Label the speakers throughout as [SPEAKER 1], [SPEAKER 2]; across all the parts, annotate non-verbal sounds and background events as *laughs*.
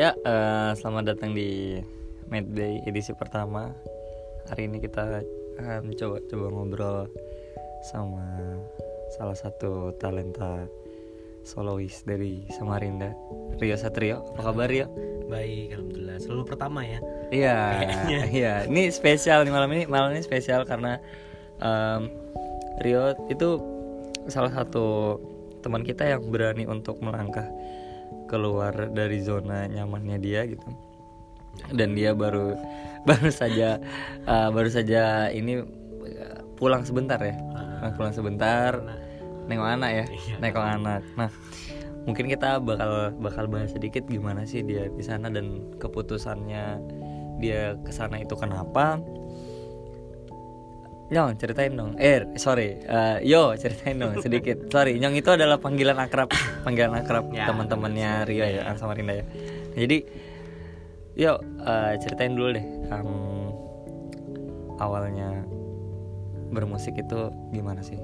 [SPEAKER 1] Ya, eh, selamat datang di Mad Day edisi pertama. Hari ini kita akan coba coba ngobrol sama salah satu talenta solois dari Samarinda, Rio Satrio. Apa kabar Rio?
[SPEAKER 2] Baik, alhamdulillah. Selalu pertama ya.
[SPEAKER 1] Iya, *laughs* iya. Ini spesial nih malam ini. Malam ini spesial karena em, Rio itu salah satu teman kita yang berani untuk melangkah keluar dari zona nyamannya dia gitu. Dan dia baru *laughs* baru saja eh, baru saja ini eh, pulang sebentar ya.
[SPEAKER 2] Ah.
[SPEAKER 1] pulang sebentar nengok anak ya
[SPEAKER 2] Iya.
[SPEAKER 1] nengok anak nah mungkin kita bakal bakal bahas sedikit gimana sih dia di sana dan keputusannya dia ke sana itu kenapa Nyong ceritain dong. Eh sorry. Eh, yo ceritain dong sedikit. Sorry Nyong itu adalah panggilan akrab panggilan akrab
[SPEAKER 2] Ya,
[SPEAKER 1] teman-temannya Rio ya Ang Samarinda ya. Jadi yo eh, ceritain dulu deh em, awalnya bermusik itu gimana sih?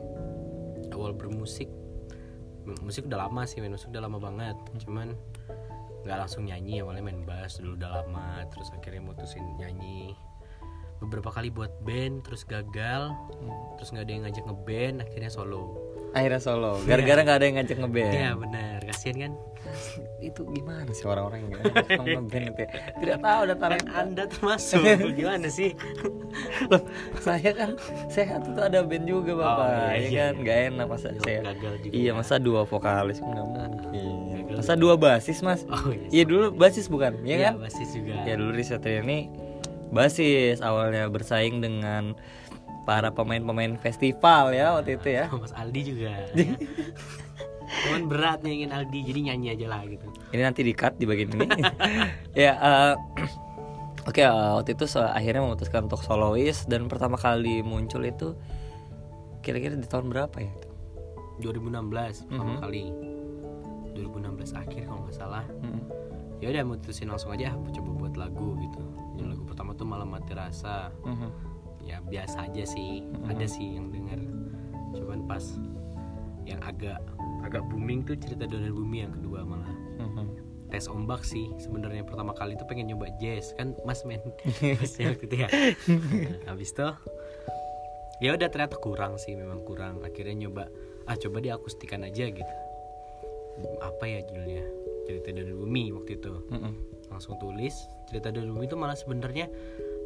[SPEAKER 2] Awal bermusik musik udah lama sih, main musik udah lama banget. Cuman nggak langsung nyanyi, awalnya main bass dulu udah lama, terus akhirnya mutusin nyanyi. Beberapa kali buat band terus gagal, terus nggak ada yang ngajak ngeband, akhirnya solo.
[SPEAKER 1] akhirnya solo gara-gara nggak ada yang ngajak ngeband
[SPEAKER 2] Iya benar, kasihan kan? *laughs*
[SPEAKER 1] itu gimana sih orang-orang yang ngeband itu ya? tidak tahu ada
[SPEAKER 2] Kan anda termasuk, gimana sih? *laughs*
[SPEAKER 1] Loh, saya kan sehat itu ada band juga bapak
[SPEAKER 2] iya,
[SPEAKER 1] ya
[SPEAKER 2] iya,
[SPEAKER 1] kan
[SPEAKER 2] iya.
[SPEAKER 1] nggak enak masa
[SPEAKER 2] Iya,
[SPEAKER 1] saya
[SPEAKER 2] gagal juga
[SPEAKER 1] iya
[SPEAKER 2] ya.
[SPEAKER 1] masa dua vokalis nggak mungkin masa dua basis mas
[SPEAKER 2] Oh
[SPEAKER 1] iya
[SPEAKER 2] iya.
[SPEAKER 1] dulu basis bukan ya
[SPEAKER 2] Iya,
[SPEAKER 1] kan
[SPEAKER 2] basis juga.
[SPEAKER 1] ya dulu Risatria ini basis awalnya bersaing dengan para pemain-pemain festival ya waktu itu ya
[SPEAKER 2] Mas Aldi juga. ya. Cuman berat ingin Aldi, jadi nyanyi aja lah gitu.
[SPEAKER 1] ini nanti di cut di bagian ini *laughs* ya eh, *clears throat* oke eh, waktu itu akhirnya memutuskan untuk solois dan pertama kali muncul itu kira-kira di tahun berapa ya
[SPEAKER 2] 2016 pertama
[SPEAKER 1] Mhm.
[SPEAKER 2] kali. 2016 akhir kalau nggak salah.
[SPEAKER 1] Mm.
[SPEAKER 2] Ya udah mutusin langsung aja coba buat lagu gitu. Pertama tuh malam mati rasa.
[SPEAKER 1] Mhm.
[SPEAKER 2] Ya biasa aja sih.
[SPEAKER 1] Mhm.
[SPEAKER 2] Ada sih yang denger. Cuman pas yang agak agak booming tuh cerita Donor Bumi yang kedua malah.
[SPEAKER 1] Mhm.
[SPEAKER 2] tes ombak sih sebenarnya pertama kali itu pengen nyoba jazz kan mas *laughs* main bassnya waktu itu ya Nah, habis itu ya udah ternyata kurang sih memang kurang akhirnya nyoba ah coba di akustikan aja gitu apa ya judulnya cerita dari bumi waktu itu
[SPEAKER 1] Mhm.
[SPEAKER 2] Langsung tulis. Cerita dari bumi itu malah sebenarnya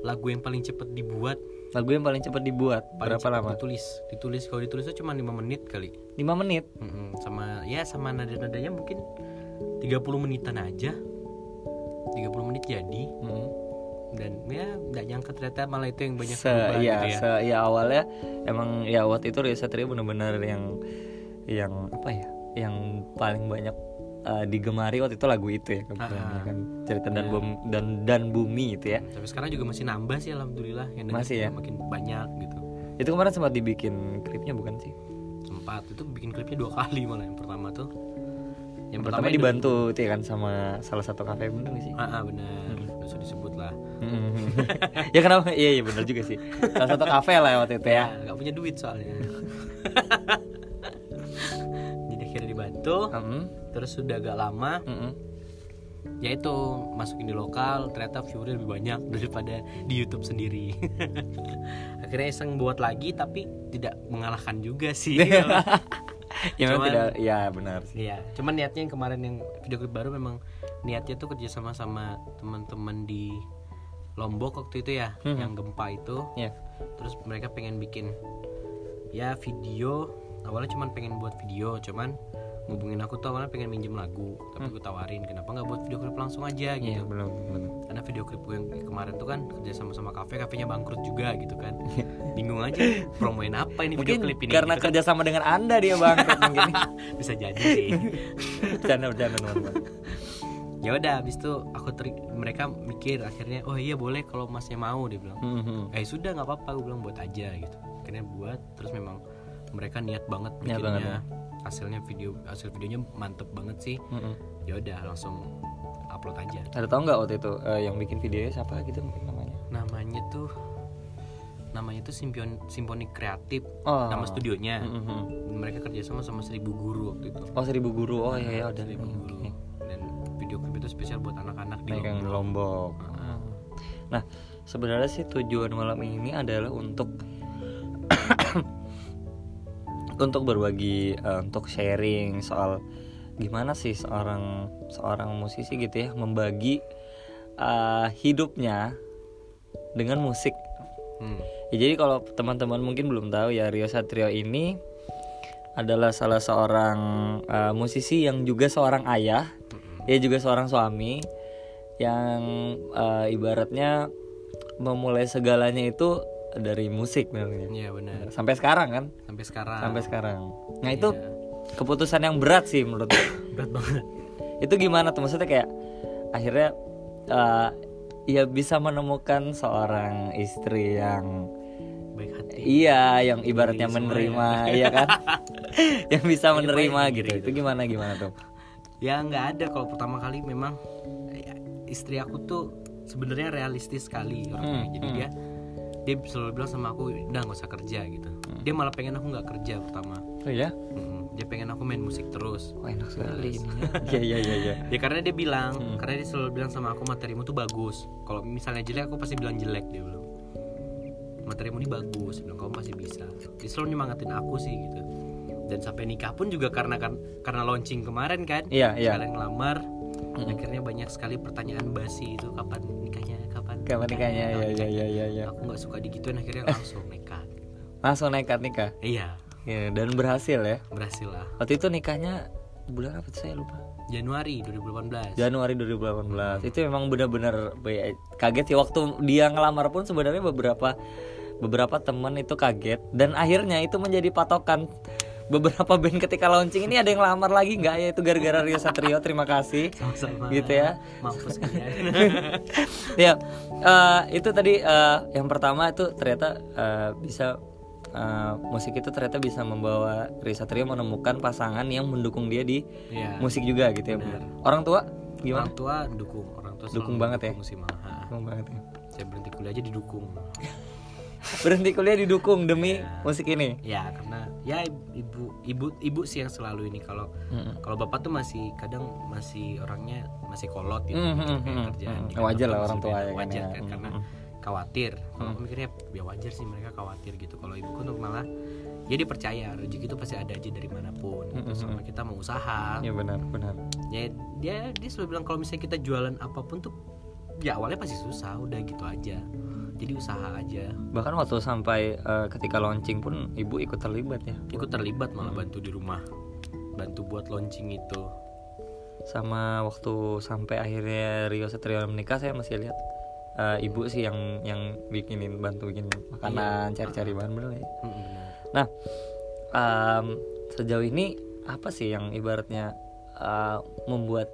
[SPEAKER 2] lagu yang paling cepet dibuat.
[SPEAKER 1] Lagu yang paling cepat dibuat?
[SPEAKER 2] Paling
[SPEAKER 1] berapa lama?
[SPEAKER 2] ditulis. Ditulis kalau ditulis itu cuma 5 menit kali.
[SPEAKER 1] 5 menit?
[SPEAKER 2] Mm-mm, sama ya sama nada-nadanya mungkin 30 menitan aja. 30 menit jadi.
[SPEAKER 1] Mhm.
[SPEAKER 2] dan ya nggak nyangka ternyata malah itu yang banyak
[SPEAKER 1] se
[SPEAKER 2] berubah
[SPEAKER 1] ya,
[SPEAKER 2] gitu ya.
[SPEAKER 1] se ya awalnya emang ya waktu itu Rio Satria benar-benar yang yang apa ya? Yang paling banyak uh, digemari waktu itu lagu itu ya kebetulan
[SPEAKER 2] Ah,
[SPEAKER 1] ya kan? Cerita dan
[SPEAKER 2] Iya.
[SPEAKER 1] bum dan dan bumi itu ya.
[SPEAKER 2] Tapi sekarang juga masih nambah sih alhamdulillah yang
[SPEAKER 1] Masih ya?
[SPEAKER 2] makin banyak gitu.
[SPEAKER 1] Itu kemarin sempat dibikin klipnya bukan sih?
[SPEAKER 2] Sempat itu bikin klipnya dua kali malah yang pertama tuh.
[SPEAKER 1] Yang pertama
[SPEAKER 2] yang
[SPEAKER 1] dibantu tuh ya kan sama salah satu kafe bener nggak sih?
[SPEAKER 2] Ah, ah benar nggak usah disebut lah.
[SPEAKER 1] Mhm. *laughs* ya kenapa? Iya iya bener juga sih. Salah satu kafe lah waktu itu ya.
[SPEAKER 2] Nggak punya duit soalnya. *laughs* *laughs* Jadi akhirnya dibantu.
[SPEAKER 1] Mhm.
[SPEAKER 2] Terus sudah agak lama
[SPEAKER 1] Mhm.
[SPEAKER 2] ya itu masukin di lokal ternyata viewernya lebih banyak *laughs* daripada di YouTube sendiri *laughs* akhirnya iseng buat lagi tapi tidak mengalahkan juga sih *laughs*
[SPEAKER 1] ya
[SPEAKER 2] Cuman-
[SPEAKER 1] tidak ya benar sih
[SPEAKER 2] Iya, cuman niatnya yang kemarin yang video klip baru memang niatnya tuh kerjasama sama teman-teman di Lombok waktu itu ya,
[SPEAKER 1] Mhm.
[SPEAKER 2] yang gempa itu.
[SPEAKER 1] ya
[SPEAKER 2] Terus mereka pengen bikin ya video. Awalnya cuman pengen buat video, cuman ngubungin aku tuh awalnya pengen minjem lagu, tapi gue tawarin kenapa nggak buat video klip langsung aja
[SPEAKER 1] Hmm. iya
[SPEAKER 2] gitu.
[SPEAKER 1] belum belum
[SPEAKER 2] Karena video klip gue yang kemarin tuh kan kerja sama sama kafe, kafenya bangkrut juga gitu kan. Bingung aja promoin apa ini video
[SPEAKER 1] mungkin
[SPEAKER 2] klip ini.
[SPEAKER 1] karena
[SPEAKER 2] gitu kan.
[SPEAKER 1] kerjasama dengan anda dia bang mungkin *laughs*
[SPEAKER 2] bisa jadi sih. *laughs*
[SPEAKER 1] bercanda bercanda teman-teman
[SPEAKER 2] ya udah habis itu aku teri- mereka mikir akhirnya oh iya boleh kalau masnya mau dia bilang
[SPEAKER 1] Mhm.
[SPEAKER 2] eh sudah nggak apa-apa gue bilang buat aja gitu akhirnya buat terus memang mereka niat banget
[SPEAKER 1] Niat banget,
[SPEAKER 2] bikinnya hasilnya video hasil videonya mantep banget sih
[SPEAKER 1] Mhm.
[SPEAKER 2] ya udah langsung upload aja
[SPEAKER 1] ada tau nggak waktu itu eh, yang bikin videonya siapa gitu mungkin namanya
[SPEAKER 2] namanya tuh namanya tuh Simpion Simfoni Kreatif
[SPEAKER 1] Oh.
[SPEAKER 2] nama studionya
[SPEAKER 1] Mhm.
[SPEAKER 2] mereka kerjasama sama Seribu Guru waktu itu
[SPEAKER 1] oh seribu guru oh iya iya ada
[SPEAKER 2] Seribu Guru
[SPEAKER 1] Oke.
[SPEAKER 2] dan video klip itu spesial buat anak-anak di Lombok.
[SPEAKER 1] Lombok. Nah, sebenarnya sih tujuan malam ini adalah untuk untuk berbagi, eh, untuk sharing soal gimana sih seorang seorang musisi gitu ya membagi eh, hidupnya dengan musik.
[SPEAKER 2] Hmm.
[SPEAKER 1] Ya, jadi kalau teman-teman mungkin belum tahu ya Rio Satrio ini adalah salah seorang eh, musisi yang juga seorang ayah, dia juga seorang suami yang eh, ibaratnya memulai segalanya itu dari musik namanya.
[SPEAKER 2] Iya benar.
[SPEAKER 1] Sampai sekarang kan?
[SPEAKER 2] Sampai sekarang.
[SPEAKER 1] Sampai sekarang. Nah, itu
[SPEAKER 2] Iya.
[SPEAKER 1] keputusan yang berat sih menurut *coughs*
[SPEAKER 2] berat banget.
[SPEAKER 1] itu gimana tuh maksudnya kayak akhirnya eh, ya bisa menemukan seorang istri yang
[SPEAKER 2] Baik hati.
[SPEAKER 1] iya yang ibaratnya
[SPEAKER 2] Iya, semua
[SPEAKER 1] menerima iya kan *laughs* yang bisa
[SPEAKER 2] Ini
[SPEAKER 1] menerima gitu
[SPEAKER 2] gitu.
[SPEAKER 1] itu gimana gimana tuh
[SPEAKER 2] Ya nggak ada kalau pertama kali memang ya, istri aku tuh sebenarnya realistis sekali orangnya.
[SPEAKER 1] Hmm,
[SPEAKER 2] Jadi
[SPEAKER 1] hmm.
[SPEAKER 2] dia dia selalu bilang sama aku udah nggak usah kerja gitu. Dia malah pengen aku nggak kerja pertama.
[SPEAKER 1] oh ya
[SPEAKER 2] Mm-mm. Dia pengen aku main musik terus.
[SPEAKER 1] oh enak sekali iya *laughs* iya iya iya
[SPEAKER 2] Ya karena dia bilang,
[SPEAKER 1] Hmm.
[SPEAKER 2] karena dia selalu bilang sama aku materimu tuh bagus. Kalau misalnya jelek aku pasti bilang jelek dia bilang. Materimu ini bagus, dia bilang kamu pasti bisa. Dia selalu nyemangatin aku sih gitu. Dan sampai nikah pun juga karena kan karena launching kemarin kan.
[SPEAKER 1] Iya, iya.
[SPEAKER 2] Sekalian ngelamar,
[SPEAKER 1] Mm.
[SPEAKER 2] akhirnya banyak sekali pertanyaan basi itu kapan kapan
[SPEAKER 1] nikahnya ya ya ya ya ya
[SPEAKER 2] Aku nggak suka digituin akhirnya langsung nikah.
[SPEAKER 1] langsung nekat nikah?
[SPEAKER 2] Iya,
[SPEAKER 1] ya, dan berhasil ya?
[SPEAKER 2] Berhasil lah.
[SPEAKER 1] waktu itu nikahnya bulan apa tuh saya lupa.
[SPEAKER 2] Januari 2018.
[SPEAKER 1] Januari 2018 itu memang benar-benar be- kaget sih. Waktu dia ngelamar pun sebenarnya beberapa beberapa teman itu kaget. Dan akhirnya itu menjadi patokan beberapa band ketika launching ini ada yang lamar lagi nggak ya itu gara-gara Rio Satrio terima kasih
[SPEAKER 2] Sama-sama.
[SPEAKER 1] gitu ya
[SPEAKER 2] Mampus *laughs*
[SPEAKER 1] ya eh, itu tadi eh, yang pertama itu ternyata eh, bisa eh, musik itu ternyata bisa membawa Rio Satrio menemukan pasangan yang mendukung dia di
[SPEAKER 2] Iya.
[SPEAKER 1] musik juga gitu ya benar orang tua gimana
[SPEAKER 2] Orang tua dukung, orang tua
[SPEAKER 1] Dukung banget ya?
[SPEAKER 2] dukung sih. Ha.
[SPEAKER 1] Ngomong banget ya.
[SPEAKER 2] Saya berhenti kuliah aja didukung.
[SPEAKER 1] Berhenti kuliah didukung demi musik ini
[SPEAKER 2] Ya karena ya ibu ibu ibu sih yang selalu ini kalau
[SPEAKER 1] Mm-mm.
[SPEAKER 2] kalau bapak tuh masih kadang masih orangnya masih kolot gitu
[SPEAKER 1] Mm, mm,
[SPEAKER 2] kayak
[SPEAKER 1] mm,
[SPEAKER 2] kerjaan
[SPEAKER 1] mm.
[SPEAKER 2] Kantor
[SPEAKER 1] Wajar lah orang
[SPEAKER 2] masih
[SPEAKER 1] tua
[SPEAKER 2] beda.
[SPEAKER 1] ya kan
[SPEAKER 2] wajar
[SPEAKER 1] ya.
[SPEAKER 2] kan
[SPEAKER 1] Mm,
[SPEAKER 2] karena
[SPEAKER 1] mm.
[SPEAKER 2] khawatir kalau aku mikirnya ya wajar sih mereka khawatir gitu kalau ibuku tuh malah ya dia percaya rezeki itu pasti ada aja dari mana pun gitu.
[SPEAKER 1] Mm, mm,
[SPEAKER 2] selama kita mau usaha
[SPEAKER 1] Iya benar benar
[SPEAKER 2] ya dia dia selalu bilang kalau misalnya kita jualan apa pun tuh ya awalnya pasti susah udah gitu aja jadi usaha aja.
[SPEAKER 1] Bahkan waktu sampai eh, ketika launching pun ibu ikut terlibat ya?
[SPEAKER 2] Ikut terlibat malah bantu di rumah. Bantu buat launching itu.
[SPEAKER 1] Sama waktu sampai akhirnya Rio Satrio menikah saya masih lihat eh, ibu sih yang yang bikinin bantu bikin makanan cari-cari bahan bener ya. Nah em, sejauh ini apa sih yang ibaratnya eh, membuat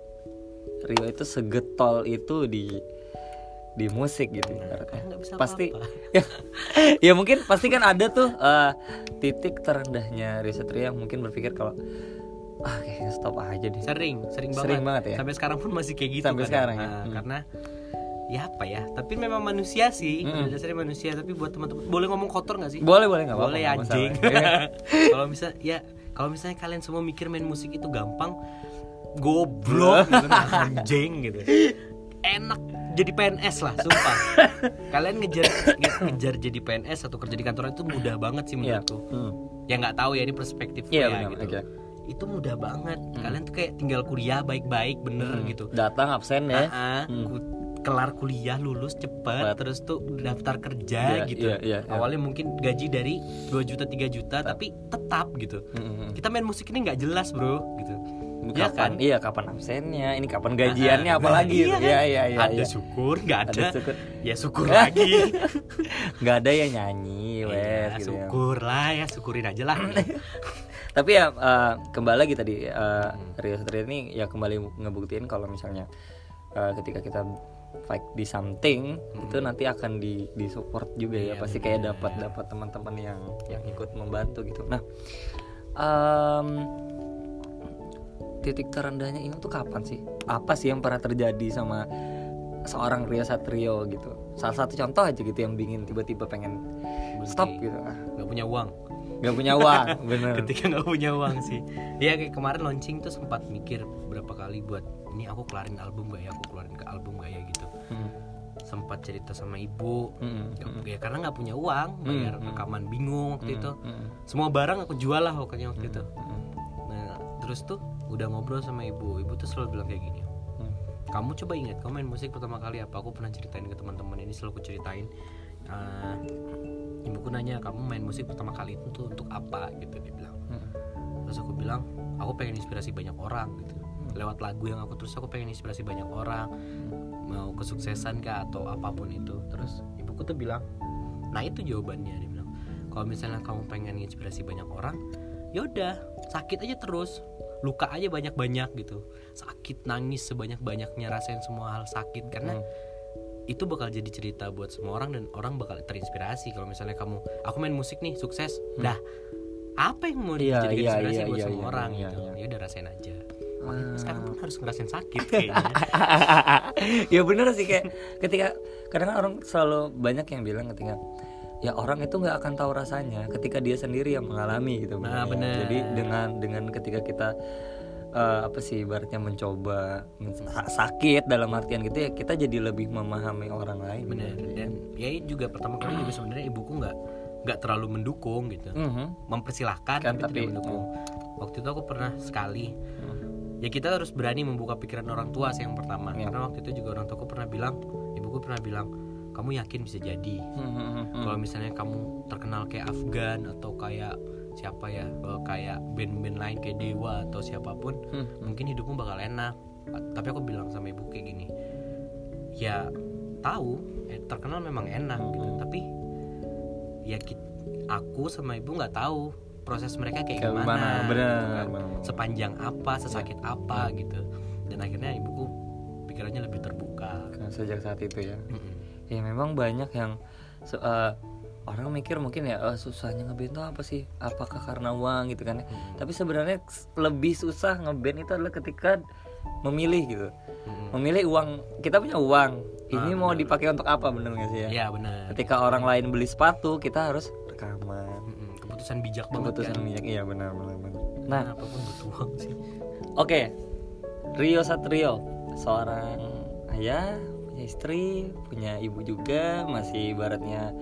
[SPEAKER 1] Rio itu segetol itu di di musik gitu ibaratnya
[SPEAKER 2] Kan bisa
[SPEAKER 1] pasti
[SPEAKER 2] apa-apa. *laughs*
[SPEAKER 1] ya, ya mungkin pasti kan ada tuh eh, titik terendahnya Rio Satrio yang mungkin berpikir kalau ah kayaknya stop aja deh
[SPEAKER 2] sering sering banget
[SPEAKER 1] Sering banget ya?
[SPEAKER 2] sampai sekarang pun masih kayak gitu
[SPEAKER 1] Sampai
[SPEAKER 2] kadang.
[SPEAKER 1] sekarang ya?
[SPEAKER 2] Nah,
[SPEAKER 1] Hmm.
[SPEAKER 2] karena ya apa ya tapi memang manusia sih pada dasarnya manusia tapi buat teman-teman boleh ngomong kotor nggak sih
[SPEAKER 1] boleh boleh nggak
[SPEAKER 2] boleh anjing. *laughs*
[SPEAKER 1] Iya.
[SPEAKER 2] kalau bisa ya kalau misalnya kalian semua mikir main musik itu gampang goblok gitu nah, *laughs* anjing gitu enak jadi PNS lah sumpah *laughs* kalian ngejar nge- ngejar jadi PNS atau kerja di kantoran itu mudah banget sih
[SPEAKER 1] Iya.
[SPEAKER 2] menurutku
[SPEAKER 1] Hmm.
[SPEAKER 2] ya nggak tahu ya ini perspektif
[SPEAKER 1] Iya,
[SPEAKER 2] ya
[SPEAKER 1] benar,
[SPEAKER 2] gitu
[SPEAKER 1] oke.
[SPEAKER 2] itu mudah banget kalian tuh kayak tinggal kuliah baik-baik bener
[SPEAKER 1] Hmm.
[SPEAKER 2] gitu
[SPEAKER 1] datang absen ya
[SPEAKER 2] ah,
[SPEAKER 1] Hmm.
[SPEAKER 2] ku- kelar kuliah lulus cepet
[SPEAKER 1] Cepet.
[SPEAKER 2] terus tuh daftar kerja
[SPEAKER 1] Iya,
[SPEAKER 2] gitu
[SPEAKER 1] iya, iya, iya.
[SPEAKER 2] awalnya mungkin gaji dari 2 juta 3 juta tapi tetap gitu
[SPEAKER 1] Hmm.
[SPEAKER 2] kita main musik ini nggak jelas bro gitu ya
[SPEAKER 1] kapan
[SPEAKER 2] kan
[SPEAKER 1] iya kapan absennya ini kapan gajiannya
[SPEAKER 2] Ah,
[SPEAKER 1] apalagi
[SPEAKER 2] iya
[SPEAKER 1] gitu.
[SPEAKER 2] kan?
[SPEAKER 1] iya iya iya
[SPEAKER 2] ada
[SPEAKER 1] iya.
[SPEAKER 2] syukur nggak ada,
[SPEAKER 1] Ada syukur.
[SPEAKER 2] ya syukur *laughs* lagi
[SPEAKER 1] nggak ada ya nyanyi wes
[SPEAKER 2] Iya,
[SPEAKER 1] gitu ya.
[SPEAKER 2] syukur lah ya syukurin aja lah *laughs*
[SPEAKER 1] tapi ya eh, kembali lagi tadi eh,
[SPEAKER 2] Hmm.
[SPEAKER 1] Rio Satrio ini ya kembali ngebuktiin kalau misalnya eh, ketika kita fight di something itu nanti akan di di support juga ya
[SPEAKER 2] Hmm. Iya,
[SPEAKER 1] pasti kayak dapat dapat teman-teman yang yang ikut membantu gitu nah em, titik terendahnya ini tuh kapan sih? Apa sih yang pernah terjadi sama seorang Rio Satrio gitu? Salah satu contoh aja gitu yang bikin tiba-tiba pengen stop gitu. Ah,
[SPEAKER 2] nggak punya uang.
[SPEAKER 1] Nggak punya uang *laughs* bener.
[SPEAKER 2] Ketika nggak punya uang sih. Ya kayak kemarin launching tuh sempat mikir berapa kali buat ini aku keluarin album gak ya? Aku keluarin ke album gak ya? gitu.
[SPEAKER 1] Hmm.
[SPEAKER 2] sempat cerita sama ibu.
[SPEAKER 1] Hmm.
[SPEAKER 2] Nggak- ya karena nggak punya uang bayar
[SPEAKER 1] Hmm.
[SPEAKER 2] rekaman bingung waktu itu.
[SPEAKER 1] Hmm.
[SPEAKER 2] semua barang aku jual lah pokoknya waktu itu.
[SPEAKER 1] Hmm.
[SPEAKER 2] nah terus tuh udah ngobrol sama ibu. Ibu tuh selalu bilang kayak gini.
[SPEAKER 1] Hmm.
[SPEAKER 2] kamu coba ingat kamu main musik pertama kali apa? Aku pernah ceritain ke teman-teman ini selalu aku ceritain. Eh, ibuku nanya kamu main musik pertama kali itu tuh untuk apa? Gitu dia bilang.
[SPEAKER 1] Hmm.
[SPEAKER 2] terus aku bilang aku pengen inspirasi banyak orang gitu. Lewat lagu yang aku terus aku pengen inspirasi banyak orang. Mau kesuksesan kah atau apa pun itu. Terus ibuku tuh bilang nah itu jawabannya dia bilang. Kalau misalnya kamu pengen inspirasi banyak orang yaudah sakit aja terus luka aja banyak-banyak gitu. Sakit nangis sebanyak-banyaknya rasain semua hal sakit. Karena
[SPEAKER 1] Hmm.
[SPEAKER 2] itu bakal jadi cerita buat semua orang dan orang bakal terinspirasi. Kalau misalnya kamu aku main musik nih sukses. Dah. Apa yang mau
[SPEAKER 1] Iya,
[SPEAKER 2] dijadikan
[SPEAKER 1] iya,
[SPEAKER 2] inspirasi
[SPEAKER 1] iya,
[SPEAKER 2] buat
[SPEAKER 1] iya,
[SPEAKER 2] semua
[SPEAKER 1] iya,
[SPEAKER 2] orang
[SPEAKER 1] iya,
[SPEAKER 2] gitu?
[SPEAKER 1] iya.
[SPEAKER 2] ya udah rasain aja. Makanya sekarang pun harus ngerasain sakit *laughs* kayaknya.
[SPEAKER 1] Ya bener sih kayak ketika kadang orang selalu banyak yang bilang ketika ya orang itu nggak akan tahu rasanya ketika dia sendiri yang mengalami gitu
[SPEAKER 2] Nah, bener.
[SPEAKER 1] jadi dengan dengan ketika kita eh, apa sih ibaratnya mencoba men- sa- sakit dalam artian gitu ya kita jadi lebih memahami orang lain.
[SPEAKER 2] Bener. Dan ya juga pertama kali juga sebenarnya ibuku nggak nggak terlalu mendukung gitu.
[SPEAKER 1] Mhm.
[SPEAKER 2] mempersilahkan
[SPEAKER 1] Kan,
[SPEAKER 2] tapi,
[SPEAKER 1] tapi-
[SPEAKER 2] tidak mendukung waktu itu aku pernah sekali.
[SPEAKER 1] Hmm.
[SPEAKER 2] ya kita harus berani membuka pikiran orang tua sih yang pertama.
[SPEAKER 1] Iya.
[SPEAKER 2] karena waktu itu juga orang tuaku pernah bilang ibuku pernah bilang kamu yakin bisa jadi
[SPEAKER 1] Mhm.
[SPEAKER 2] kalau misalnya kamu terkenal kayak Afgan atau kayak siapa ya eh, kayak band-band lain kayak Dewa atau siapa pun
[SPEAKER 1] Hmm.
[SPEAKER 2] mungkin hidupmu bakal enak tapi aku bilang sama ibu kayak gini ya tahu eh, terkenal memang enak gitu tapi ya aku sama ibu nggak tahu proses mereka kayak
[SPEAKER 1] Kayak
[SPEAKER 2] gimana,
[SPEAKER 1] gimana,
[SPEAKER 2] gitu
[SPEAKER 1] benar,
[SPEAKER 2] kan. sepanjang apa sesakit apa gitu dan akhirnya ibuku pikirannya lebih terbuka
[SPEAKER 1] sejak saat itu ya
[SPEAKER 2] Mm-mm.
[SPEAKER 1] Ya memang banyak yang eh, orang mikir mungkin ya eh, susahnya ngeband itu apa sih? Apakah karena uang? gitu kan ya.
[SPEAKER 2] Mm-mm.
[SPEAKER 1] tapi sebenarnya lebih susah ngeband itu adalah ketika memilih gitu.
[SPEAKER 2] Mm-mm.
[SPEAKER 1] memilih uang kita punya uang. Ini
[SPEAKER 2] Ah,
[SPEAKER 1] mau
[SPEAKER 2] benar.
[SPEAKER 1] dipakai untuk apa bener gak sih ya?
[SPEAKER 2] Ya benar
[SPEAKER 1] ketika orang lain beli sepatu kita harus rekaman.
[SPEAKER 2] Mm-mm. keputusan bijak banget
[SPEAKER 1] keputusan
[SPEAKER 2] kan?
[SPEAKER 1] bijak iya benar benar benar. Nah
[SPEAKER 2] nah. apa pun butuh uang sih.
[SPEAKER 1] Oke, Rio Satrio, seorang ayah, punya istri, punya ibu juga, masih ibaratnya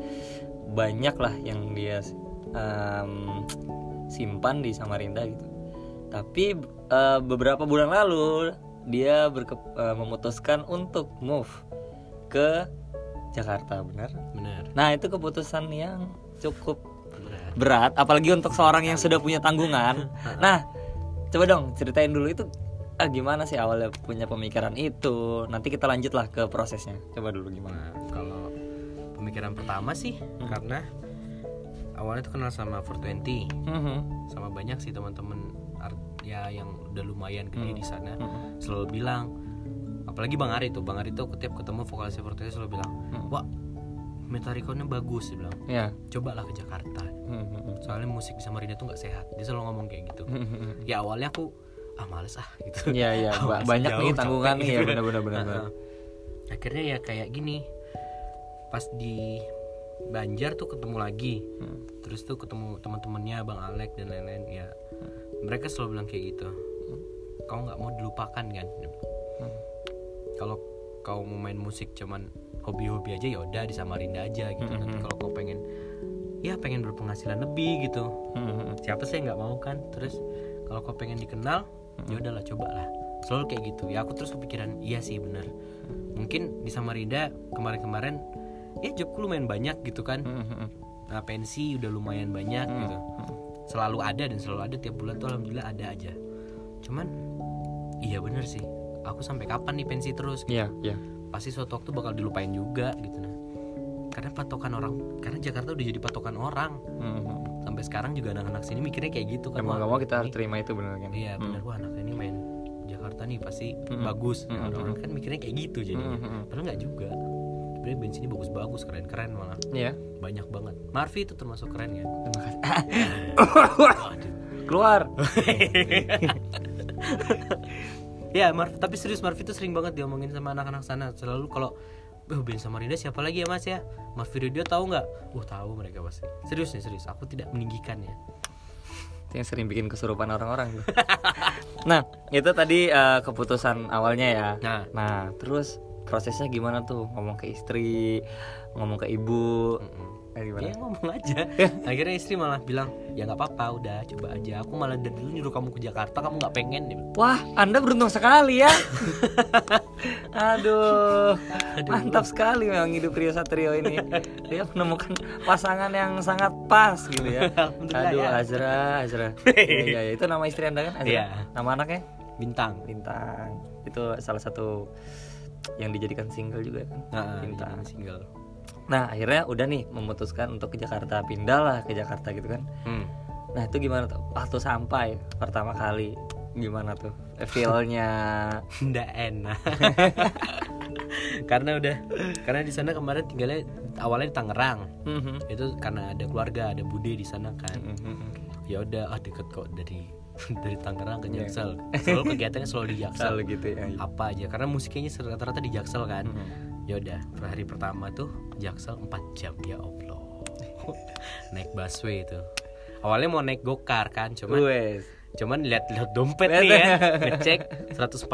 [SPEAKER 1] banyak lah yang dia em, simpan di Samarinda gitu. Tapi eh, beberapa bulan lalu dia berke- eh, memutuskan untuk move ke Jakarta, benar?
[SPEAKER 2] benar
[SPEAKER 1] Nah itu keputusan yang cukup berat apalagi untuk seorang yang sudah punya tanggungan *laughs* nah coba dong ceritain dulu itu ah, gimana sih awalnya punya pemikiran itu nanti kita lanjutlah ke prosesnya coba dulu gimana
[SPEAKER 2] Nah, kalau pemikiran pertama sih
[SPEAKER 1] Hmm.
[SPEAKER 2] karena awalnya tuh kenal sama 420
[SPEAKER 1] Mhm.
[SPEAKER 2] sama banyak sih teman-teman ya yang udah lumayan gede
[SPEAKER 1] Hmm.
[SPEAKER 2] di sana
[SPEAKER 1] Mhm.
[SPEAKER 2] selalu bilang apalagi Bang Ari tuh Bang Ari tuh tiap ketemu vokalis 420 selalu bilang
[SPEAKER 1] Hmm.
[SPEAKER 2] wah Metallica-nya bagus dia bilang
[SPEAKER 1] ya
[SPEAKER 2] cobalah ke Jakarta
[SPEAKER 1] Mhm.
[SPEAKER 2] soalnya musik di Samarinda tuh nggak sehat dia selalu ngomong kayak gitu ya awalnya aku ah males ah gitu. *laughs*
[SPEAKER 1] Ba-
[SPEAKER 2] Masih
[SPEAKER 1] banyak nih
[SPEAKER 2] jauh,
[SPEAKER 1] tanggungan
[SPEAKER 2] capek
[SPEAKER 1] nih ya *laughs* benar-benar benar.
[SPEAKER 2] Heeh. akhirnya ya kayak gini. Pas di Banjar tuh ketemu lagi.
[SPEAKER 1] Hmm.
[SPEAKER 2] terus tuh ketemu teman-temannya Bang Alek dan lain-lain ya. Mereka selalu bilang kayak gitu. Kau nggak mau dilupakan kan?
[SPEAKER 1] Hmm.
[SPEAKER 2] kalau kau mau main musik cuman hobi-hobi aja ya udah di Samarinda aja gitu.
[SPEAKER 1] Hmm,
[SPEAKER 2] nanti
[SPEAKER 1] hmm.
[SPEAKER 2] kalau kau pengen ya pengen berpenghasilan lebih gitu.
[SPEAKER 1] Mhm.
[SPEAKER 2] siapa sih nggak mau kan? Terus kalau kau pengen dikenal ya udahlah cobalah. Selalu kayak gitu. Ya aku terus kepikiran iya sih benar mungkin di Samarinda kemarin-kemarin ya jobku lumayan banyak gitu kan. Nah, pensi udah lumayan banyak gitu. selalu ada dan selalu ada tiap bulan tuh alhamdulillah ada aja. Cuman iya bener sih. Aku sampai kapan nih pensi terus
[SPEAKER 1] Iya iya.
[SPEAKER 2] pasti suatu waktu bakal dilupain juga gitu. Nah karena patokan orang karena Jakarta udah jadi patokan orang. Sampai sekarang juga anak-anak sini mikirnya kayak gitu kan
[SPEAKER 1] Emang gak mau kita harus
[SPEAKER 2] ini-
[SPEAKER 1] terima itu benar kan?
[SPEAKER 2] iya
[SPEAKER 1] Hmm.
[SPEAKER 2] bener wah anak ini main Jakarta nih pasti
[SPEAKER 1] Mm-mm.
[SPEAKER 2] bagus
[SPEAKER 1] Mm-mm.
[SPEAKER 2] orang-orang kan mikirnya kayak gitu jadinya
[SPEAKER 1] Mhm.
[SPEAKER 2] padahal nggak juga sebenarnya band sini bagus-bagus keren-keren malah
[SPEAKER 1] Iya.
[SPEAKER 2] banyak banget Marvi itu termasuk keren ya
[SPEAKER 1] Terima kasih. *coughs* Keluar. *laughs*
[SPEAKER 2] ya Marv tapi serius Marv itu sering banget diomongin sama anak-anak sana selalu kalau Oh, band Samarinda siapa lagi ya mas ya Marvi Radio tahu nggak? Wah tahu mereka pasti Serius nih serius Aku tidak meninggikan ya
[SPEAKER 1] itu yang sering bikin kesurupan orang-orang tuh. *laughs* nah itu tadi eh, keputusan awalnya ya
[SPEAKER 2] Nah.
[SPEAKER 1] nah terus prosesnya gimana tuh ngomong ke istri ngomong ke ibu eh, gimana
[SPEAKER 2] Dia ngomong aja. *laughs* Akhirnya istri malah bilang, ya nggak apa-apa, udah coba aja. Aku malah dari dulu nyuruh kamu ke Jakarta, kamu nggak pengen. Bilang,
[SPEAKER 1] Wah, Anda beruntung sekali ya. *laughs* Aduh, mantap sekali memang hidup Rio Satrio ini. *laughs* Dia menemukan pasangan yang sangat pas gitu ya. Aduh,
[SPEAKER 2] ya.
[SPEAKER 1] Azra, Azra. Iya, iya, iya. itu nama istri Anda kan? Azra.
[SPEAKER 2] Iya.
[SPEAKER 1] Nama anaknya?
[SPEAKER 2] Bintang.
[SPEAKER 1] Bintang. Itu salah satu yang dijadikan single juga kan.
[SPEAKER 2] Nah, jadi single.
[SPEAKER 1] Nah, akhirnya udah nih memutuskan untuk ke Jakarta, pindah lah ke Jakarta gitu kan.
[SPEAKER 2] Hmm.
[SPEAKER 1] Nah, itu gimana tuh? Waktu sampai pertama kali gimana tuh? Feel-nya *laughs*
[SPEAKER 2] Nggak enak. *laughs* karena udah, karena di sana kemarin tinggalnya awalnya di Tangerang.
[SPEAKER 1] Mhm.
[SPEAKER 2] Itu karena ada keluarga, ada bude di sana kan.
[SPEAKER 1] Mhm.
[SPEAKER 2] Ya udah, ah deket kok dari *laughs* dari Tangerang ke Jaksel. Selalu kegiatannya selalu di Jaksel.
[SPEAKER 1] Selalu gitu ya.
[SPEAKER 2] Apa aja? Karena musiknya rata-rata di Jaksel kan.
[SPEAKER 1] Mhm.
[SPEAKER 2] ya udah per hari pertama tuh Jaksel 4 jam ya Allah *laughs* naik busway itu awalnya mau naik gokar kan cuman
[SPEAKER 1] Wes.
[SPEAKER 2] cuman lihat-lihat dompet nih ya *laughs* ngecek 140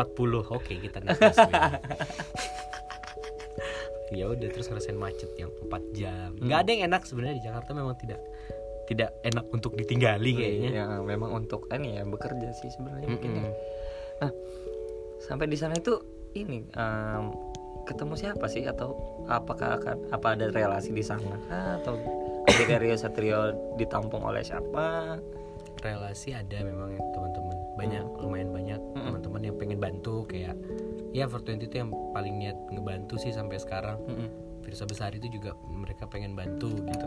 [SPEAKER 2] oke kita naik busway ya udah terus ngerasain macet yang 4 jam nggak ada yang enak sebenarnya di Jakarta memang tidak tidak enak untuk ditinggali kayaknya
[SPEAKER 1] Ya, memang untuk ini ya bekerja sih sebenarnya mungkin ya. Nah, sampai di sana itu ini em, ketemu siapa sih atau apakah akan apa ada relasi di sana kah? atau akhirnya *coughs* Rio Satrio ditampung oleh siapa?
[SPEAKER 2] relasi ada memang ya teman-teman banyak lumayan banyak teman-teman yang pengen bantu kayak ya Fortwenty itu yang paling niat ngebantu sih sampai sekarang
[SPEAKER 1] Mm-mm.
[SPEAKER 2] Firsa Besar itu juga mereka pengen bantu gitu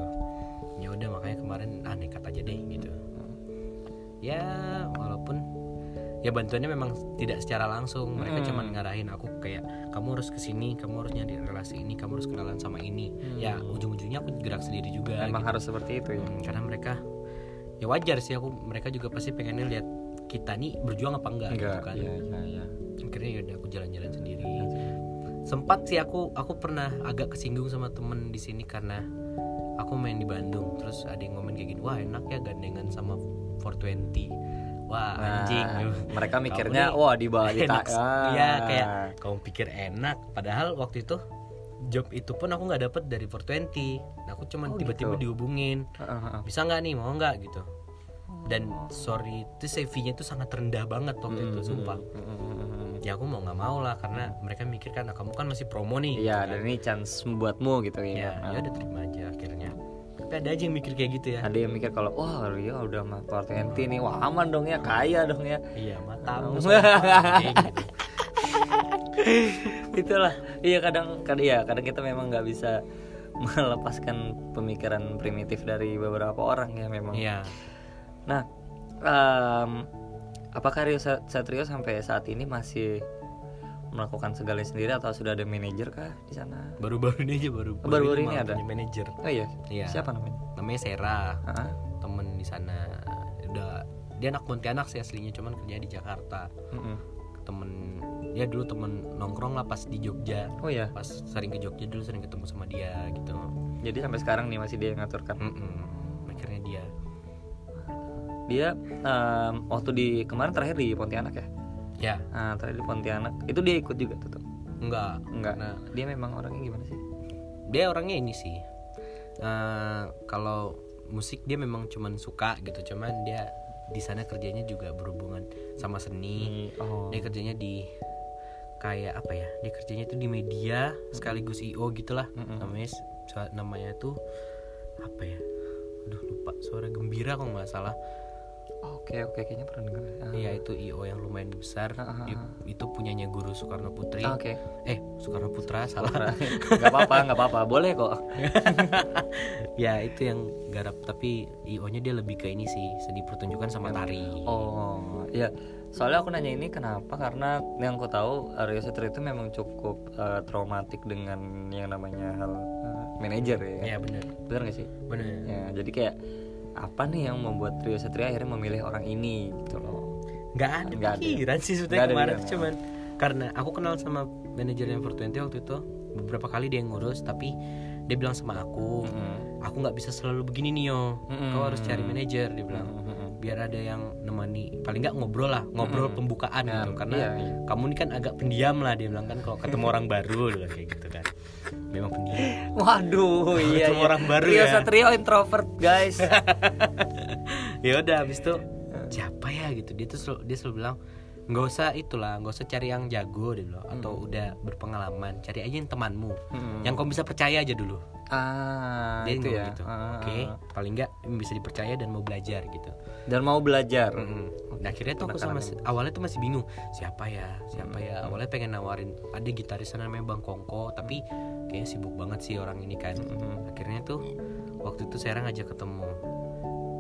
[SPEAKER 2] ya walaupun ya bantuannya memang tidak secara langsung mereka
[SPEAKER 1] Hmm.
[SPEAKER 2] cuman ngarahin aku kayak kamu harus ke sini kamu harus nyari relasi ini kamu harus kenalan sama ini ya ujung-ujungnya aku gerak sendiri juga
[SPEAKER 1] Memang
[SPEAKER 2] gitu.
[SPEAKER 1] harus seperti itu ya.
[SPEAKER 2] Hmm, karena mereka ya wajar sih aku mereka juga pasti pengennya lihat kita nih berjuang apa enggak, gitu kan
[SPEAKER 1] Iya, iya, iya.
[SPEAKER 2] akhirnya ya udah aku jalan-jalan sendiri sempat sih aku aku pernah agak kesinggung sama temen di sini karena aku main di Bandung terus ada yang ngomong kayak gini wah enak ya gandengan sama 420 wah anjing.
[SPEAKER 1] Nah, mereka
[SPEAKER 2] Kamu
[SPEAKER 1] mikirnya
[SPEAKER 2] nih
[SPEAKER 1] wah di Bali
[SPEAKER 2] enak
[SPEAKER 1] ah.
[SPEAKER 2] ya kayak kamu pikir enak? Padahal waktu itu job itu pun aku nggak dapet dari 420 aku cuman
[SPEAKER 1] Oh,
[SPEAKER 2] tiba-tiba
[SPEAKER 1] gitu.
[SPEAKER 2] dihubungin.
[SPEAKER 1] Ah, ah,
[SPEAKER 2] bisa nggak nih mau nggak? Gitu. Dan sorry itu CV-nya itu sangat rendah banget waktu itu sumpah.
[SPEAKER 1] Mm-mm.
[SPEAKER 2] ya aku mau nggak mau lah karena mereka mikir kan "Ah, kamu kan masih promo nih
[SPEAKER 1] Iya,
[SPEAKER 2] gitu
[SPEAKER 1] dan ini chance buatmu gitu
[SPEAKER 2] kan.
[SPEAKER 1] ya.
[SPEAKER 2] ya ya udah terima aja akhirnya tapi ada aja yang mikir kayak gitu ya
[SPEAKER 1] Ada yang mikir kalau wah Rio udah mah Portenti nih, wah aman dong ya, kaya dong ya.
[SPEAKER 2] iya matamu *laughs* gitu. *laughs*
[SPEAKER 1] Itulah. Iya kadang kadang ya kadang kita memang nggak bisa *laughs* melepaskan pemikiran primitif dari beberapa orang ya memang.
[SPEAKER 2] iya
[SPEAKER 1] Nah, em, apakah Rio Sa- Satrio sampai saat ini masih melakukan segalanya sendiri atau sudah ada manajer kah di sana?
[SPEAKER 2] baru-baru ini aja baru
[SPEAKER 1] baru-baru ini
[SPEAKER 2] malah
[SPEAKER 1] ada?
[SPEAKER 2] manajer
[SPEAKER 1] Oh iya.
[SPEAKER 2] Iya.
[SPEAKER 1] Siapa namanya?
[SPEAKER 2] namanya Sera
[SPEAKER 1] Ah,
[SPEAKER 2] temen di sana udah dia anak Pontianak sih aslinya cuman kerja di Jakarta
[SPEAKER 1] mm-mm.
[SPEAKER 2] temen ya dulu temen nongkrong lah pas di Jogja
[SPEAKER 1] Oh iya.
[SPEAKER 2] pas sering ke Jogja dulu sering ketemu sama dia gitu
[SPEAKER 1] Jadi sampai sekarang nih masih dia yang ngaturkan.
[SPEAKER 2] Mm-mm. akhirnya dia
[SPEAKER 1] Dia em, waktu di kemarin terakhir di Pontianak ya.
[SPEAKER 2] Ya
[SPEAKER 1] Nah, terakhir di Pontianak itu dia ikut juga tuh. tuh.
[SPEAKER 2] enggak
[SPEAKER 1] Enggak.
[SPEAKER 2] Nah,
[SPEAKER 1] Dia memang orangnya gimana sih?
[SPEAKER 2] dia orangnya ini sih eh, kalau musik dia memang cuman suka gitu cuman dia di sana kerjanya juga berhubungan sama seni
[SPEAKER 1] Oh.
[SPEAKER 2] dia kerjanya di kayak apa ya dia kerjanya itu di media sekaligus io gitulah
[SPEAKER 1] Mm-mm.
[SPEAKER 2] namanya s- namanya tuh apa ya aduh lupa suara gembira kalau nggak salah
[SPEAKER 1] Oke oke kayaknya pernah dengar. Ah.
[SPEAKER 2] Iya itu io yang lumayan besar
[SPEAKER 1] Ah, ah,
[SPEAKER 2] Di- itu punyanya guru Soekarno Putri
[SPEAKER 1] Ah, Oke.
[SPEAKER 2] eh Soekarno Putra salah *laughs*
[SPEAKER 1] Gak apa-apa, gak apa-apa, boleh kok. *laughs*
[SPEAKER 2] ya itu yang garap tapi io nya dia lebih ke ini sih seni pertunjukan sama tari
[SPEAKER 1] Oh, iya. Soalnya aku nanya ini kenapa? Karena yang aku tahu Rio Satrio itu memang cukup eh, traumatik dengan yang namanya hal eh, manajer ya.
[SPEAKER 2] ya bener
[SPEAKER 1] Bener gak sih?
[SPEAKER 2] bener
[SPEAKER 1] Ya, jadi kayak apa nih yang membuat Rio Satrio akhirnya memilih orang ini gitu loh.
[SPEAKER 2] nggak ada
[SPEAKER 1] Nggak ada.
[SPEAKER 2] pikiran sih
[SPEAKER 1] Nggak
[SPEAKER 2] sebetulnya
[SPEAKER 1] ada
[SPEAKER 2] kemarin tuh cuman karena aku kenal sama manajer yang 420 waktu itu beberapa kali dia yang ngurus tapi dia bilang sama aku
[SPEAKER 1] Mm-mm.
[SPEAKER 2] aku nggak bisa selalu begini nih yo
[SPEAKER 1] Mm-mm.
[SPEAKER 2] kau harus cari manajer dia bilang
[SPEAKER 1] Mm-mm.
[SPEAKER 2] biar ada yang nemani paling nggak ngobrol lah ngobrol
[SPEAKER 1] Mm-mm.
[SPEAKER 2] pembukaan
[SPEAKER 1] Nah,
[SPEAKER 2] gitu karena
[SPEAKER 1] iya, iya.
[SPEAKER 2] kamu ini kan agak pendiam lah dia bilang kan kalau ketemu orang baru *laughs* kayak gitu kan memang pendiam *laughs*
[SPEAKER 1] Waduh, iya, iya.
[SPEAKER 2] orang baru
[SPEAKER 1] Rio
[SPEAKER 2] ya.
[SPEAKER 1] Satrio introvert, guys. *laughs*
[SPEAKER 2] ya udah habis itu siapa ya gitu dia tuh selalu, dia selalu bilang nggak usah itulah nggak usah cari yang jago dia bilang atau udah berpengalaman cari aja yang temanmu
[SPEAKER 1] Hmm.
[SPEAKER 2] yang kamu bisa percaya aja dulu
[SPEAKER 1] ah,
[SPEAKER 2] dia
[SPEAKER 1] itu ya.
[SPEAKER 2] gitu
[SPEAKER 1] Ah,
[SPEAKER 2] oke
[SPEAKER 1] ah.
[SPEAKER 2] paling nggak bisa dipercaya dan mau belajar gitu
[SPEAKER 1] Dan mau belajar.
[SPEAKER 2] Mm-mm. Nah akhirnya tuh aku sama awalnya tuh masih bingung siapa ya siapa ya awalnya pengen nawarin ada gitaris sana namanya Bang Kongko tapi kayaknya sibuk banget sih orang ini kan. Akhirnya tuh waktu itu saya ngajak ketemu.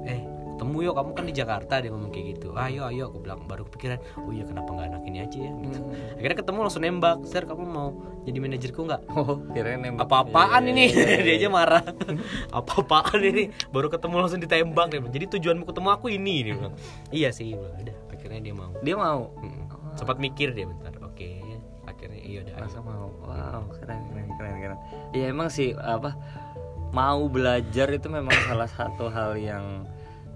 [SPEAKER 2] Eh ketemu yuk kamu kan di Jakarta dia ngomong kayak gitu. Ayo ayo aku bilang baru kepikiran oh iya kenapa nggak anak ini aja ya? Gitu. akhirnya ketemu langsung nembak sir kamu mau jadi manajerku nggak?
[SPEAKER 1] Oh, kirain nembak.
[SPEAKER 2] apa-apaan
[SPEAKER 1] Iya,
[SPEAKER 2] ini?
[SPEAKER 1] Iya, iya. *laughs*
[SPEAKER 2] dia aja marah. *laughs* Apa-apaan ini? Baru ketemu langsung ditembak. Dia jadi tujuanmu ketemu aku ini? Dia bilang. Iya sih udah akhirnya dia mau.
[SPEAKER 1] Dia mau.
[SPEAKER 2] Mm. sempat mikir dia bentar. Oke akhirnya iya udah ayo.
[SPEAKER 1] Masa mau. Wow, keren keren keren keren. Iya emang sih apa mau belajar itu memang *coughs* salah satu hal yang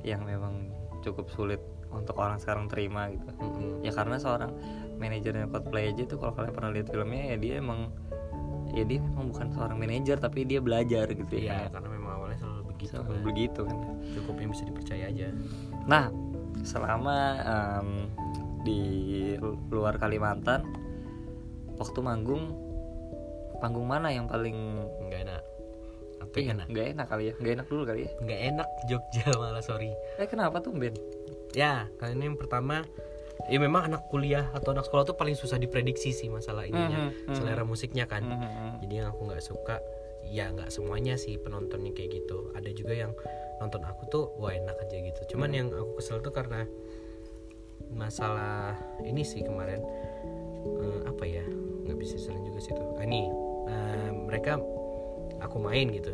[SPEAKER 1] yang memang cukup sulit untuk orang sekarang terima gitu.
[SPEAKER 2] Mm-mm.
[SPEAKER 1] Ya karena seorang manajernya Coldplay aja tuh kalau kalian pernah lihat filmnya ya dia emang ya dia memang bukan seorang manajer tapi dia belajar gitu
[SPEAKER 2] iya
[SPEAKER 1] ya.
[SPEAKER 2] karena memang awalnya selalu begitu
[SPEAKER 1] Selalu
[SPEAKER 2] kan.
[SPEAKER 1] begitu kan.
[SPEAKER 2] cukup yang bisa dipercaya aja
[SPEAKER 1] Nah, selama em, di lu- luar Kalimantan, waktu manggung, panggung mana yang paling
[SPEAKER 2] nggak enak apa
[SPEAKER 1] iya,
[SPEAKER 2] enak
[SPEAKER 1] nggak enak kali ya? Nggak enak dulu kali ya?
[SPEAKER 2] nggak enak Jogja *laughs* malah sorry
[SPEAKER 1] Eh kenapa tuh Ben?
[SPEAKER 2] ya karena yang pertama ya memang anak kuliah atau anak sekolah tuh paling susah diprediksi sih masalah ininya
[SPEAKER 1] Mhm, mhm.
[SPEAKER 2] selera musiknya kan
[SPEAKER 1] Mhm.
[SPEAKER 2] jadi yang aku nggak suka ya nggak semuanya sih penontonnya kayak gitu ada juga yang nonton aku tuh wah enak aja gitu cuman yang aku kesel tuh karena masalah ini sih kemarin eh, apa ya nggak bisa sering juga sih tuh Ah, ini eh, mereka aku main gitu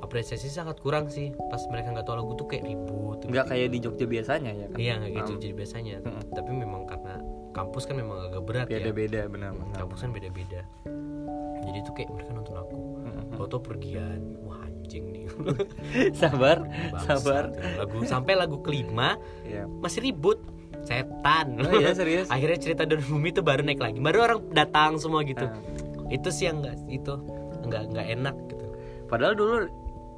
[SPEAKER 2] apresiasi sangat kurang sih pas mereka nggak tahu lagu tuh kayak ribut
[SPEAKER 1] Nggak kayak di Jogja biasanya ya kan?
[SPEAKER 2] iya nggak gitu jadi biasanya tapi memang karena kampus kan memang agak berat ya
[SPEAKER 1] Beda-beda benar. benar.
[SPEAKER 2] kampus kan beda-beda jadi tuh kayak mereka nonton aku
[SPEAKER 1] Mhm.
[SPEAKER 2] foto pergian wah anjing nih *laughs*
[SPEAKER 1] sabar,
[SPEAKER 2] Bangsat.
[SPEAKER 1] sabar.
[SPEAKER 2] lagu sampai lagu kelima
[SPEAKER 1] Iya.
[SPEAKER 2] masih ribut setan
[SPEAKER 1] Oh iya serius? *laughs*
[SPEAKER 2] akhirnya cerita dari bumi itu baru naik lagi baru orang datang semua gitu
[SPEAKER 1] Ah.
[SPEAKER 2] itu sih yang nggak itu nggak nggak enak gitu
[SPEAKER 1] Padahal dulu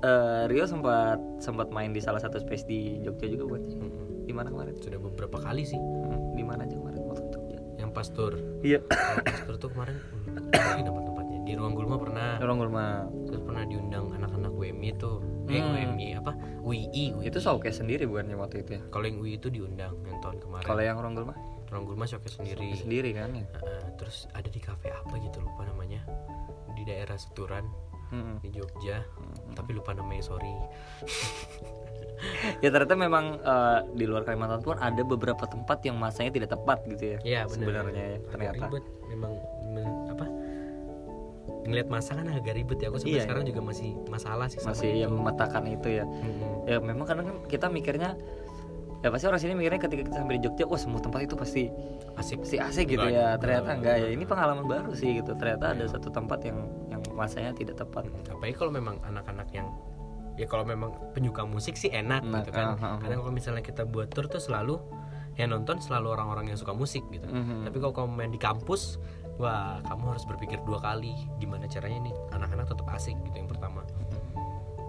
[SPEAKER 1] eh, Rio sempat sempat main di salah satu space di Jogja juga bukan sih?
[SPEAKER 2] Mm-mm.
[SPEAKER 1] Di mana kemarin?
[SPEAKER 2] sudah beberapa kali sih
[SPEAKER 1] Hmm, Di mana aja kemarin waktu Jogja?
[SPEAKER 2] yang pastor
[SPEAKER 1] Iya.
[SPEAKER 2] pastor tuh kemarin hmm, lagi tempat-tempatnya di ruang gulma pernah
[SPEAKER 1] Orang rumah.
[SPEAKER 2] terus pernah diundang anak-anak WMI tuh eh
[SPEAKER 1] Hmm.
[SPEAKER 2] WMI apa WI, WI.
[SPEAKER 1] Itu showcase sendiri bukan yang waktu itu ya?
[SPEAKER 2] kalau yang UI itu diundang yang tahun kemarin
[SPEAKER 1] Kalau yang orang rumah
[SPEAKER 2] ruang gulma showcase sendiri
[SPEAKER 1] sendiri kan ya?
[SPEAKER 2] Heeh, terus ada di kafe apa gitu lupa namanya di daerah Seturan
[SPEAKER 1] Hmm.
[SPEAKER 2] di Jogja tapi lupa namanya sorry *laughs*
[SPEAKER 1] Ya ternyata memang eh, di luar Kalimantan pun ada beberapa tempat yang masanya tidak tepat gitu ya.
[SPEAKER 2] Iya benar
[SPEAKER 1] Sebenarnya ya, ternyata.
[SPEAKER 2] ribet memang men- apa ngelihat masa kan agak ribet ya aku sampai
[SPEAKER 1] Iya,
[SPEAKER 2] sekarang juga masih masalah sih
[SPEAKER 1] Masih
[SPEAKER 2] itu.
[SPEAKER 1] yang memetakan itu ya.
[SPEAKER 2] Mm-mm.
[SPEAKER 1] Ya memang kadang kan kita mikirnya ya pasti orang sini mikirnya ketika kita sampai di Jogja, wah semua tempat itu pasti
[SPEAKER 2] asik
[SPEAKER 1] pasti asik gitu
[SPEAKER 2] Enggak
[SPEAKER 1] ya. Ternyata enggak ya. Ini pengalaman baru sih gitu. Ternyata
[SPEAKER 2] Iya.
[SPEAKER 1] ada satu tempat yang yang masanya tidak tepat.
[SPEAKER 2] apalagi kalau memang anak-anak yang ya kalau memang penyuka musik sih enak
[SPEAKER 1] Nah,
[SPEAKER 2] gitu kan
[SPEAKER 1] ah, ah.
[SPEAKER 2] karena kalau misalnya kita buat tour tuh selalu yang nonton selalu orang-orang yang suka musik gitu
[SPEAKER 1] Mhm.
[SPEAKER 2] tapi kalau kamu main di kampus wah kamu harus berpikir dua kali gimana caranya nih anak-anak tetap asik gitu yang pertama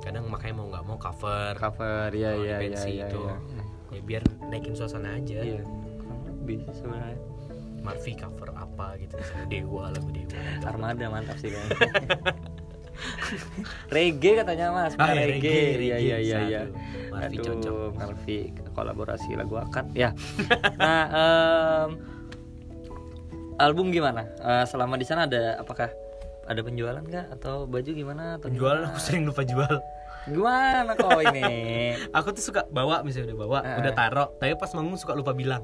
[SPEAKER 2] kadang makanya mau nggak mau cover
[SPEAKER 1] Cover ya ya ya ya.
[SPEAKER 2] itu.
[SPEAKER 1] ya.
[SPEAKER 2] ya biar naikin suasana aja
[SPEAKER 1] Iya. Lebih sih sebenarnya.
[SPEAKER 2] Marvi cover apa gitu misalnya Dewa lagu Dewa
[SPEAKER 1] Armada mantap sih kayaknya. *laughs* reggae katanya mas,
[SPEAKER 2] Ah, ya,
[SPEAKER 1] reggae.
[SPEAKER 2] reggae,
[SPEAKER 1] Iya iya iya iya.
[SPEAKER 2] Satu. Marvi cocok.
[SPEAKER 1] Marvi kolaborasi lagu akad ya. *laughs* nah, em, album gimana? Eh, selama di sana ada apakah ada penjualan nggak atau baju gimana? Atau
[SPEAKER 2] penjualan
[SPEAKER 1] gimana?
[SPEAKER 2] aku sering lupa jual
[SPEAKER 1] Gimana kok ini? *laughs*
[SPEAKER 2] aku tuh suka bawa misalnya udah bawa
[SPEAKER 1] Ah.
[SPEAKER 2] udah taruh tapi pas manggung suka lupa bilang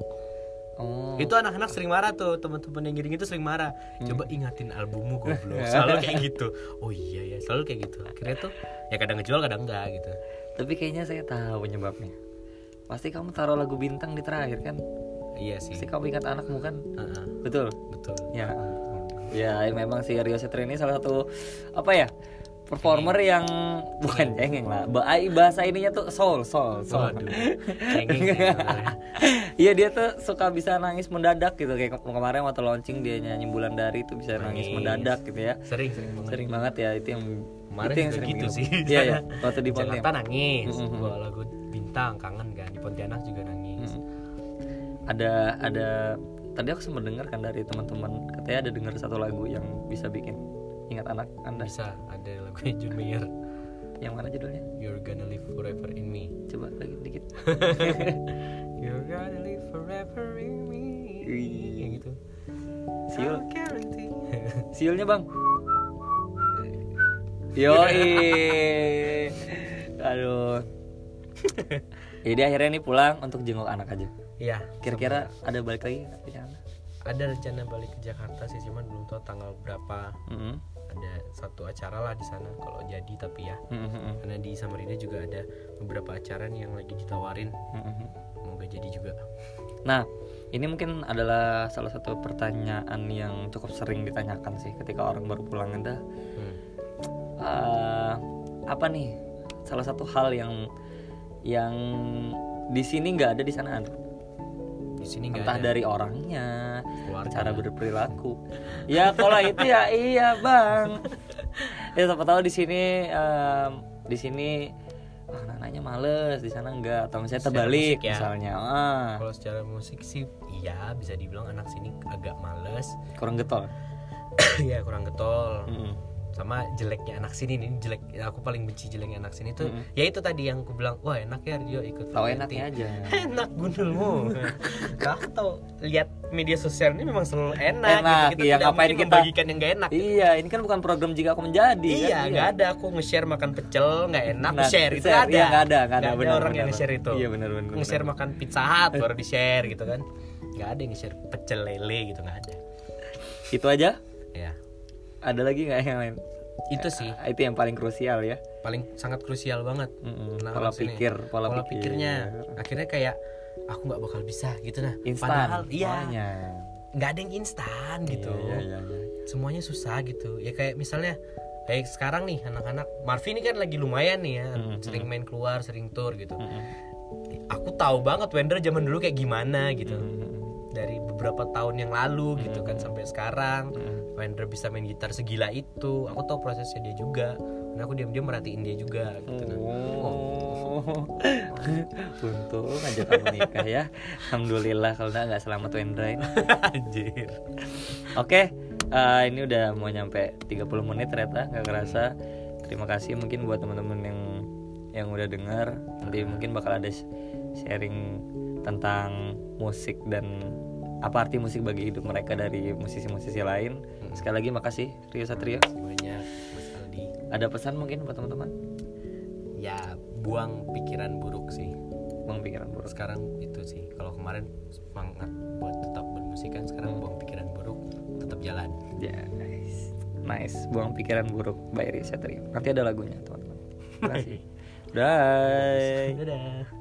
[SPEAKER 1] Oh.
[SPEAKER 2] itu anak-anak sering marah tuh teman-teman yang giring itu sering marah
[SPEAKER 1] Hmm.
[SPEAKER 2] coba ingatin albummu *laughs* goblok selalu kayak gitu oh iya ya selalu kayak gitu akhirnya tuh ya kadang ngejual kadang enggak gitu
[SPEAKER 1] Tapi kayaknya saya tahu penyebabnya. Pasti kamu taruh lagu bintang di terakhir kan?
[SPEAKER 2] Iya sih.
[SPEAKER 1] Pasti kamu ingat anakmu kan?
[SPEAKER 2] Heeh,
[SPEAKER 1] Betul.
[SPEAKER 2] betul.
[SPEAKER 1] Ya, ya memang si Rio Setri ini salah satu apa ya performer yang bukan cengeng lah. Bahasa ininya tuh soul soul soul.
[SPEAKER 2] Waduh, cengeng. *laughs*
[SPEAKER 1] Iya dia tuh suka bisa nangis mendadak gitu. Kayak ke- kemarin waktu launching dia nyanyi bulan dari itu bisa nangis,
[SPEAKER 2] Nangis.
[SPEAKER 1] mendadak gitu ya.
[SPEAKER 2] Sering sering banget.
[SPEAKER 1] sering banget ya itu yang
[SPEAKER 2] Kemarin
[SPEAKER 1] itu yang sering
[SPEAKER 2] gitu sih.
[SPEAKER 1] iya ya waktu di *laughs* Pontianak.
[SPEAKER 2] nangis,
[SPEAKER 1] Mm-mm.
[SPEAKER 2] bawa lagu bintang kangen kan. Di Pontianak juga nangis.
[SPEAKER 1] Ada ada tadi aku sempat dengar kan dari teman-teman katanya ada dengar satu lagu yang bisa bikin ingat anak anda.
[SPEAKER 2] Bisa ada lagunya John Mayer,
[SPEAKER 1] yang mana judulnya?
[SPEAKER 2] You're Gonna Live Forever in Me.
[SPEAKER 1] coba lagi dikit. *laughs*
[SPEAKER 2] You're gonna live forever in me. Yang gitu.
[SPEAKER 1] siul. *laughs* Siulnya bang. *laughs* Yoi. Aduh. Jadi akhirnya nih pulang untuk jenguk anak aja
[SPEAKER 2] Iya.
[SPEAKER 1] Kira-kira ada balik lagi sana?
[SPEAKER 2] Ada rencana balik ke Jakarta sih, cuman belum tahu tanggal berapa.
[SPEAKER 1] Mm-mm.
[SPEAKER 2] Ada satu acara lah di sana kalau jadi tapi ya.
[SPEAKER 1] Mm-mm.
[SPEAKER 2] Karena di Samarinda juga ada beberapa acara nih yang lagi ditawarin.
[SPEAKER 1] Mm-mm.
[SPEAKER 2] Semoga jadi juga.
[SPEAKER 1] Nah ini mungkin adalah salah satu pertanyaan yang cukup sering ditanyakan sih ketika orang baru pulang ada
[SPEAKER 2] Hmm.
[SPEAKER 1] eh, apa nih salah satu hal yang yang di sini nggak ada di sana ada
[SPEAKER 2] sini nggak
[SPEAKER 1] entah
[SPEAKER 2] ada
[SPEAKER 1] dari orangnya
[SPEAKER 2] keluarga.
[SPEAKER 1] cara berperilaku ya kalau itu ya *laughs* iya bang ya siapa tahu di sini em, di sini ah, anak-anaknya males di sana enggak atau misalnya terbalik
[SPEAKER 2] ya.
[SPEAKER 1] misalnya ah
[SPEAKER 2] Kalau secara musik sih iya bisa dibilang anak sini agak males.
[SPEAKER 1] kurang getol *coughs*
[SPEAKER 2] ya kurang getol.
[SPEAKER 1] Mm-mm.
[SPEAKER 2] Sama jeleknya anak sini nih jelek aku paling benci jeleknya anak sini tuh
[SPEAKER 1] Mm-mm.
[SPEAKER 2] ya itu tadi yang aku bilang wah enak ya Rio ikut
[SPEAKER 1] tahu
[SPEAKER 2] variety."
[SPEAKER 1] enaknya aja *laughs*
[SPEAKER 2] enak gundulmu kau tahu lihat media sosial ini memang selalu enak,
[SPEAKER 1] Enak,
[SPEAKER 2] gitu.
[SPEAKER 1] iya,
[SPEAKER 2] tidak mungkin
[SPEAKER 1] kita-
[SPEAKER 2] membagikan yang gak enak
[SPEAKER 1] iya ini kan bukan program jika aku menjadi
[SPEAKER 2] Iya,
[SPEAKER 1] kan?
[SPEAKER 2] nggak ada aku nge-share makan pecel nggak enak,
[SPEAKER 1] Nah,
[SPEAKER 2] share itu
[SPEAKER 1] share,
[SPEAKER 2] ada.
[SPEAKER 1] iya, nggak ada, nggak ada,
[SPEAKER 2] Nggak
[SPEAKER 1] benar,
[SPEAKER 2] orang yang nge-share itu.
[SPEAKER 1] Iya, benar, benar,
[SPEAKER 2] Nge-share makan pizza hut baru *laughs* di-share gitu kan. Nggak ada yang nge-share pecel lele gitu nggak ada.
[SPEAKER 1] itu aja
[SPEAKER 2] Ya,
[SPEAKER 1] ada lagi nggak yang lain
[SPEAKER 2] itu sih
[SPEAKER 1] Ah, itu yang paling krusial ya
[SPEAKER 2] paling sangat krusial banget. Nah,
[SPEAKER 1] pola pikir pola,
[SPEAKER 2] Pola
[SPEAKER 1] pikir.
[SPEAKER 2] pikirnya akhirnya kayak aku nggak bakal bisa gitu nah.
[SPEAKER 1] instan
[SPEAKER 2] Padahal iya, nggak ada yang instan gitu.
[SPEAKER 1] Iya, iya, iya.
[SPEAKER 2] Semuanya susah gitu. Ya kayak misalnya kayak sekarang nih anak-anak Marvin ini kan lagi lumayan nih ya,
[SPEAKER 1] Mm-mm.
[SPEAKER 2] sering main keluar, sering tour gitu.
[SPEAKER 1] Mm-mm.
[SPEAKER 2] aku tahu banget Wender zaman dulu kayak gimana gitu
[SPEAKER 1] Mm-mm.
[SPEAKER 2] dari beberapa tahun yang lalu gitu kan sampai sekarang
[SPEAKER 1] Mm-mm.
[SPEAKER 2] Wender bisa main gitar segila itu aku tahu prosesnya dia juga karena aku diam-diam merhatiin dia juga gitu nah.
[SPEAKER 1] Oh, *laughs* untung aja kamu nikah ya. Alhamdulillah kalau enggak nggak selamat Wendra ini. *laughs*
[SPEAKER 2] anjir
[SPEAKER 1] Oke, eh, ini udah mau nyampe 30 menit ternyata nggak kerasa. Terima kasih mungkin buat teman-teman yang yang udah dengar. Nanti mungkin bakal ada sh- sharing tentang musik dan apa arti musik bagi hidup mereka dari musisi-musisi lain. Sekali lagi makasih Rio Satrio.
[SPEAKER 2] Banyak Mas Aldi
[SPEAKER 1] Ada pesan mungkin buat teman-teman?
[SPEAKER 2] ya buang pikiran buruk sih
[SPEAKER 1] Bang pikiran buruk.
[SPEAKER 2] sekarang itu sih kalau kemarin semangat buat tetap bermusik kan sekarang buang pikiran buruk tetap jalan
[SPEAKER 1] Ya, nice. Nice. Buang pikiran buruk by Rio Satrio. Nanti ada lagunya, teman-teman. Terima kasih. *laughs* Bye.
[SPEAKER 2] dadah